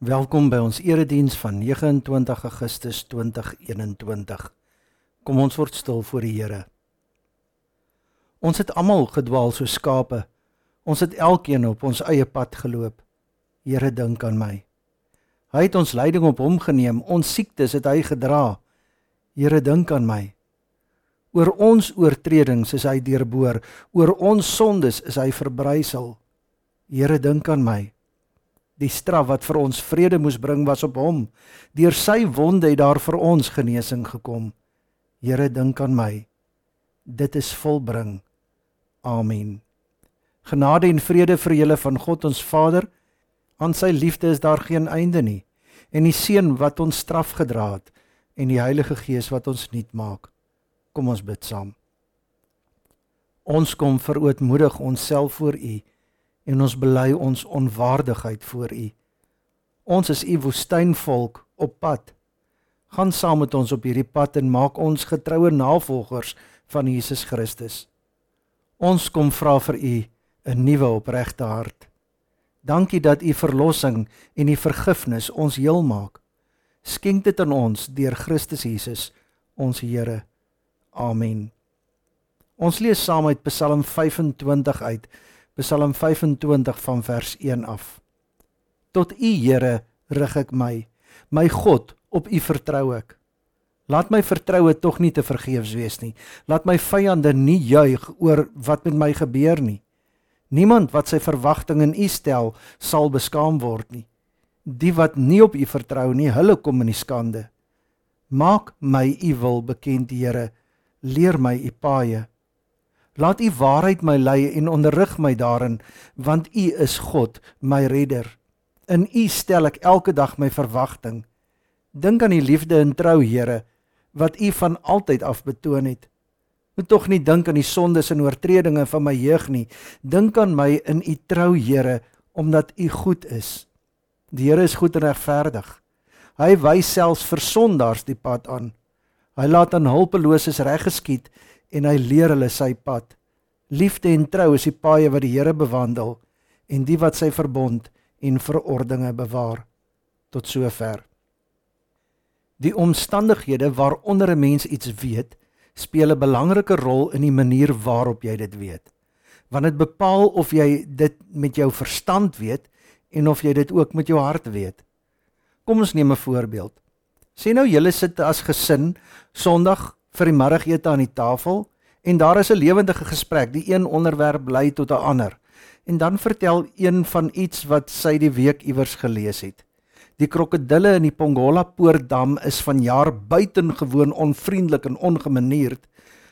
Welkom by ons erediens van 29 Augustus 2021. Kom ons word stil voor die Here. Ons het almal gedwaal so skape. Ons het elkeen op ons eie pad geloop. Here dink aan my. Hy het ons leiding op hom geneem. Ons siektes het hy gedra. Here dink aan my. Oor ons oortredings is hy deurboor. Oor ons sondes is hy verbrysel. Here dink aan my. Die straf wat vir ons vrede moes bring was op hom. Deur sy wonde het daar vir ons genesing gekom. Here dink aan my. Dit is volbring. Amen. Genade en vrede vir julle van God ons Vader. Aan sy liefde is daar geen einde nie. En die seun wat ons straf gedra het en die Heilige Gees wat ons nuut maak. Kom ons bid saam. Ons kom verootmoedig onsself voor U en ons bely ons onwaardigheid voor U. Ons is U woestynvolk op pad. Gaan saam met ons op hierdie pad en maak ons getroue navolgers van Jesus Christus. Ons kom vra vir U 'n nuwe opregte hart. Dankie dat U verlossing en U vergifnis ons heel maak. Skenk dit aan ons deur Christus Jesus, ons Here. Amen. Ons lees saam uit Psalm 25 uit. Psalm 25 van vers 1 af. Tot U Here rig ek my, my God, op U vertrou ek. Laat my vertroue tog nie te vergeefs wees nie. Laat my vyande nie juig oor wat met my gebeur nie. Niemand wat sy verwagting in U stel, sal beskaam word nie. Die wat nie op U vertrou nie, hulle kom in die skande. Maak my U wil bekend, Here. Leer my U paaie. Laat U waarheid my lei en onderrig my daarin, want U is God, my redder. In U stel ek elke dag my verwagting. Dink aan die liefde en trou, Here, wat U van altyd af betoon het. Moet tog nie dink aan die sondes en oortredinge van my jeug nie. Dink aan my in U trou, Here, omdat U goed is. Die Here is goed en regverdig. Hy wys selfs vir sondaars die pad aan. Hy laat aan hulpeloses reg geskied en hy leer hulle sy pad. Liefde en trou is die paaie wat die Here bewandel en die wat sy verbond en verordeninge bewaar tot sover. Die omstandighede waaronder 'n mens iets weet, speel 'n belangrike rol in die manier waarop jy dit weet. Want dit bepaal of jy dit met jou verstand weet en of jy dit ook met jou hart weet. Kom ons neem 'n voorbeeld. Sien nou julle sit as gesin Sondag vir die middagete aan die tafel en daar is 'n lewendige gesprek. Die een onderwerp lei tot 'n ander. En dan vertel een van iets wat sy die week iewers gelees het. Die krokodille in die Pongola Poortdam is vanjaar buitengewoon onvriendelik en ongemanierd.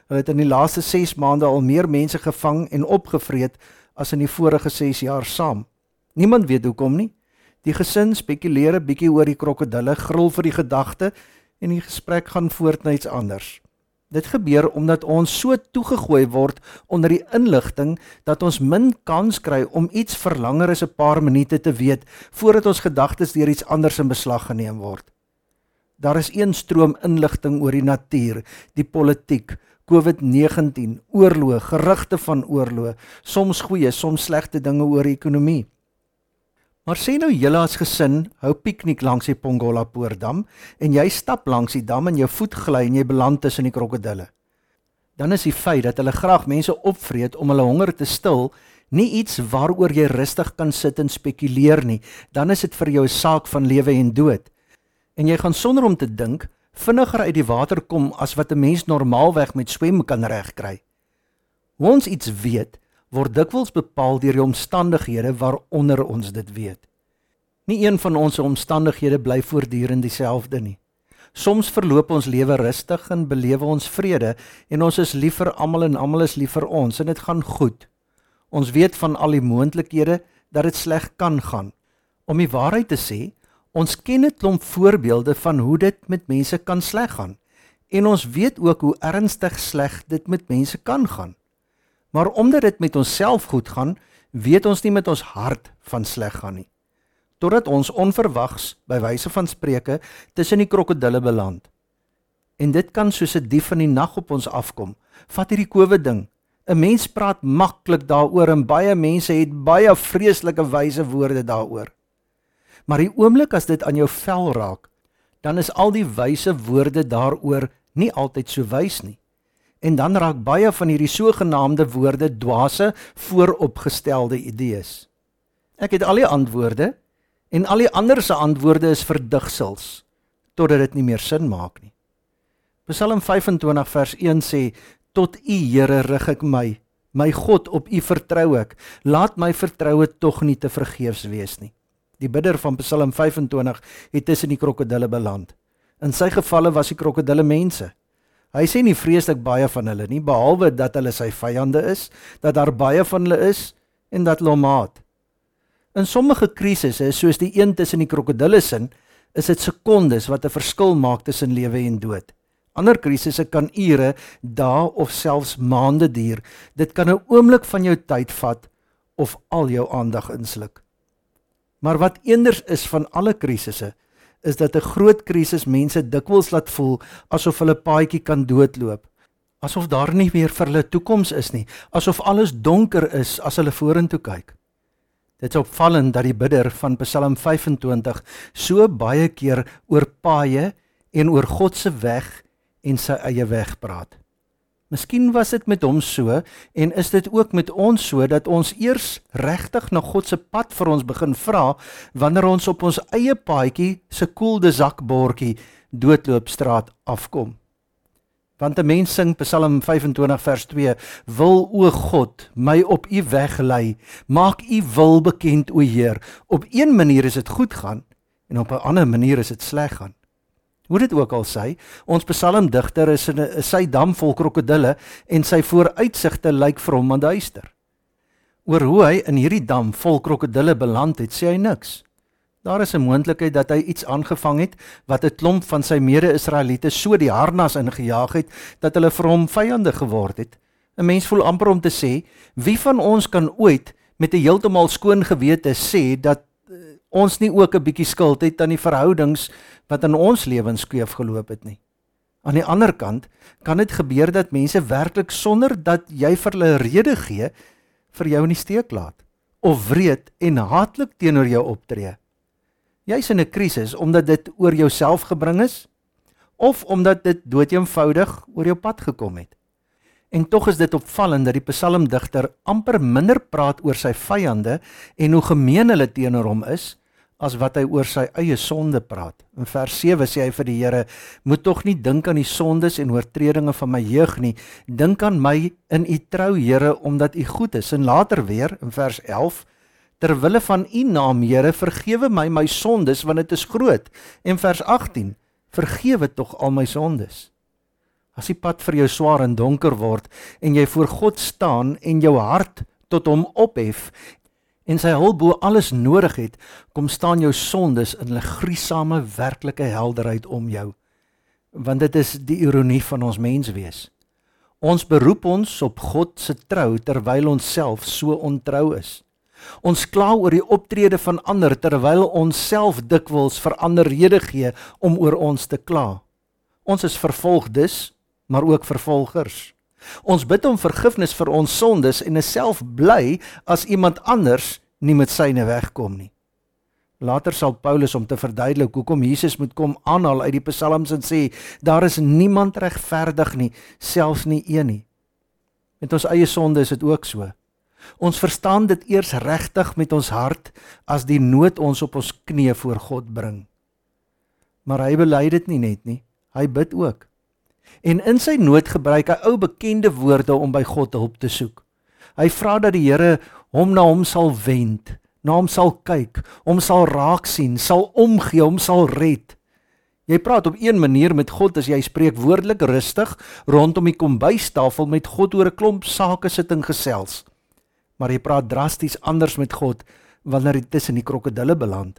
Hulle het in die laaste 6 maande al meer mense gevang en opgevreet as in die vorige 6 jaar saam. Niemand weet hoekom nie. Die gesin spekuleer 'n bietjie oor die krokodille, gril vir die gedagte en die gesprek gaan voort na iets anders. Dit gebeur omdat ons so toegegooi word onder die inligting dat ons min kans kry om iets vir langer as 'n paar minute te weet voordat ons gedagtes deur iets anders in beslag geneem word. Daar is een stroom inligting oor die natuur, die politiek, COVID-19, oorlog, gerugte van oorlog, soms goeie, soms slegte dinge oor die ekonomie. Maar sê nou julle as gesin hou piknik langs die Pongola Poortdam en jy stap langs die dam en jou voet gly en jy beland tussen die krokodille. Dan is die feit dat hulle graag mense opvreet om hulle honger te stil nie iets waaroor jy rustig kan sit en spekuleer nie. Dan is dit vir jou 'n saak van lewe en dood. En jy gaan sonder om te dink vinniger uit die water kom as wat 'n mens normaalweg met swem kan regkry. Hoe ons iets weet, word dikwels bepaal deur die omstandighede waaronder ons dit weet. Nie een van ons omstandighede bly voortdurend dieselfde nie. Soms verloop ons lewe rustig en belewe ons vrede en ons is lief vir almal en almal is lief vir ons en dit gaan goed. Ons weet van al die moontlikhede dat dit sleg kan gaan. Om die waarheid te sê, ons ken 'n klomp voorbeelde van hoe dit met mense kan sleg gaan en ons weet ook hoe ernstig sleg dit met mense kan gaan. Maar omdat dit met onsself goed gaan, weet ons nie met ons hart van sleg gaan nie. Totdat ons onverwags, by wyse van spreuke, tussen die krokodille beland. En dit kan soos 'n dief in die nag op ons afkom. Vat hierdie COVID ding. 'n Mens praat maklik daaroor en baie mense het baie vreeslike wyse woorde daaroor. Maar die oomblik as dit aan jou vel raak, dan is al die wyse woorde daaroor nie altyd so wys nie. En dan raak baie van hierdie sogenaamde woorde dwaase, vooropgestelde idees. Ek het al die antwoorde en al die ander se antwoorde is verdigsels totdat dit nie meer sin maak nie. Psalm 25 vers 1 sê: Tot U Here rig ek my, my God, op U vertrou ek. Laat my vertroue tog nie te vergeefs wees nie. Die bidder van Psalm 25 het tussen die krokodille beland. In sy gevalle was die krokodille mense. Hy sê nie vreeslik baie van hulle nie, behalwe dat hulle sy vyande is, dat daar baie van hulle is en dat hulle hom haat. In sommige krisisse, soos die een tussen die krokodille sin, is dit sekondes wat 'n verskil maak tussen lewe en dood. Ander krisisse kan ure, dae of selfs maande duur. Dit kan 'n oomblik van jou tyd vat of al jou aandag insluk. Maar wat eenders is van alle krisisse, is dat 'n groot krisis mense dikwels laat voel asof hulle paadjie kan doodloop, asof daar nie meer vir hulle toekoms is nie, asof alles donker is as hulle vorentoe kyk. Dit is opvallend dat die bidder van Psalm 25 so baie keer oor paaie en oor God se weg en sy eie weg praat. Miskien was dit met hom so en is dit ook met ons so dat ons eers regtig na God se pad vir ons begin vra wanneer ons op ons eie paadjie se koelde zakbordjie doodloopstraat afkom. Want 'n mens sing Psalm 25 vers 2: Wil o God my op u weg lei, maak u wil bekend o Heer. Op een manier is dit goed gaan en op 'n ander manier is dit sleg gaan. Hoe dit ook al sê, ons psalmdigter is in 'n sy dam vol krokodille en sy vooruitsigte lyk vir hom duister. Oor hoe hy in hierdie dam vol krokodille beland het, sê hy niks. Daar is 'n moontlikheid dat hy iets aangevang het wat 'n klomp van sy mede-Israeliete so die harnas ingejaag het dat hulle vir hom vyande geword het. 'n Mens voel amper om te sê, wie van ons kan ooit met 'n heeltemal skoon gewete sê dat ons nie ook 'n bietjie skuld het aan die verhoudings wat in ons lewens skeef geloop het nie. Aan die ander kant kan dit gebeur dat mense werklik sonder dat jy vir hulle rede gee vir jou in die steek laat of wreed en haatlik teenoor jou optree. Jy's in 'n krisis omdat dit oor jouself gebring is of omdat dit doeteenvoudig oor jou pad gekom het. En tog is dit opvallend dat die psalmdigter amper minder praat oor sy vyande en hoe gemeen hulle teenoor hom is as wat hy oor sy eie sonde praat. In vers 7 sê hy vir die Here: "Moet tog nie dink aan die sondes en oortredinge van my jeug nie. Dink aan my in u trou, Here, omdat u goed is." En later weer in vers 11: "Ter wille van u naam, Here, vergewe my my sondes, want dit is groot." En vers 18: "Vergewe tog al my sondes." As die pad vir jou swaar en donker word en jy voor God staan en jou hart tot hom ophef en sy hulp bo alles nodig het, kom staan jou sondes in 'n griesame werklike helderheid om jou. Want dit is die ironie van ons menswees. Ons beroep ons op God se trou terwyl ons self so ontrou is. Ons kla oor die optrede van ander terwyl ons self dikwels vir ander rede gee om oor ons te kla. Ons is vervolg dus maar ook vervolgers. Ons bid om vergifnis vir ons sondes en is self bly as iemand anders nie met syne wegkom nie. Later sal Paulus om te verduidelik hoekom Jesus moet kom aanhaal uit die psalms en sê daar is niemand regverdig nie, selfs nie een nie. Met ons eie sonde is dit ook so. Ons verstaan dit eers regtig met ons hart as die nood ons op ons knieë voor God bring. Maar hy bely dit nie net nie, hy bid ook. En in sy nood gebruik hy ou bekende woorde om by God hulp te soek. Hy vra dat die Here hom na hom sal wend, na hom sal kyk, hom sal raak sien, sal omgee, hom sal red. Jy praat op een manier met God as jy spreek woordelik rustig rondom die kombuistafel met God oor 'n klomp sake sitting gesels. Maar jy praat drasties anders met God wanneer jy tussen die krokodille beland.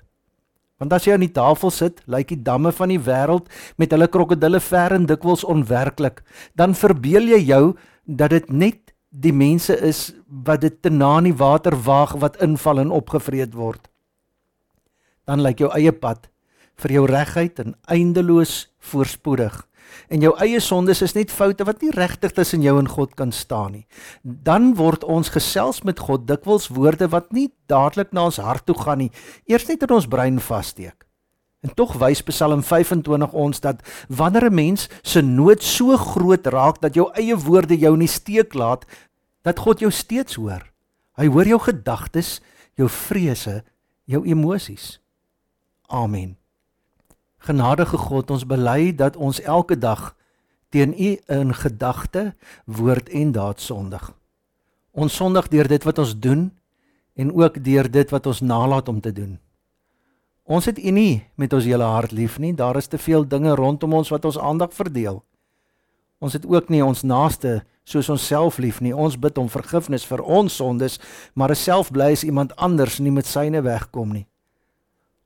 Want as jy aan die tafel sit, lyk die damme van die wêreld met hulle krokodille ver en dikwels onwerklik. Dan verbeel jy jou dat dit net die mense is wat dit te na in die water waag wat inval en opgevreet word. Dan lyk jou eie pad vir jou regheid en eindeloos voorspoedig. En jou eie sondes is net foute wat nie regtig tussen jou en God kan staan nie. Dan word ons gesels met God dikwels woorde wat nie dadelik na ons hart toe gaan nie, eers net in ons brein vassteek. En tog wys Psalm 25 ons dat wanneer 'n mens se nood so groot raak dat jou eie woorde jou nie steek laat, dat God jou steeds hoor. Hy hoor jou gedagtes, jou vrese, jou emosies. Amen. Genadige God, ons bely dat ons elke dag teen U in gedagte, woord en daad sondig. Ons sondig deur dit wat ons doen en ook deur dit wat ons nalat om te doen. Ons het U nie met ons hele hart lief nie. Daar is te veel dinge rondom ons wat ons aandag verdeel. Ons het ook nie ons naaste soos onsself lief nie. Ons bid om vergifnis vir ons sondes, maar self bly as iemand anders nie met syne wegkom nie.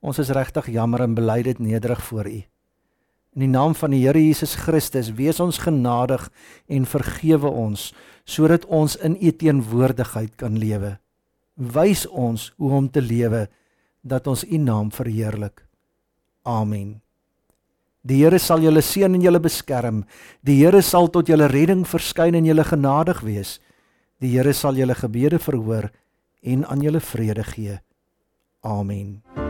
Ons is regtig jammer en bely dit nederig voor U. In die naam van die Here Jesus Christus, wees ons genadig en vergewe ons sodat ons in U teenwoordigheid kan lewe. Wys ons hoe om te lewe dat ons U naam verheerlik. Amen. Die Here sal julle seën en julle beskerm. Die Here sal tot julle redding verskyn en julle genadig wees. Die Here sal julle gebede verhoor en aan julle vrede gee. Amen.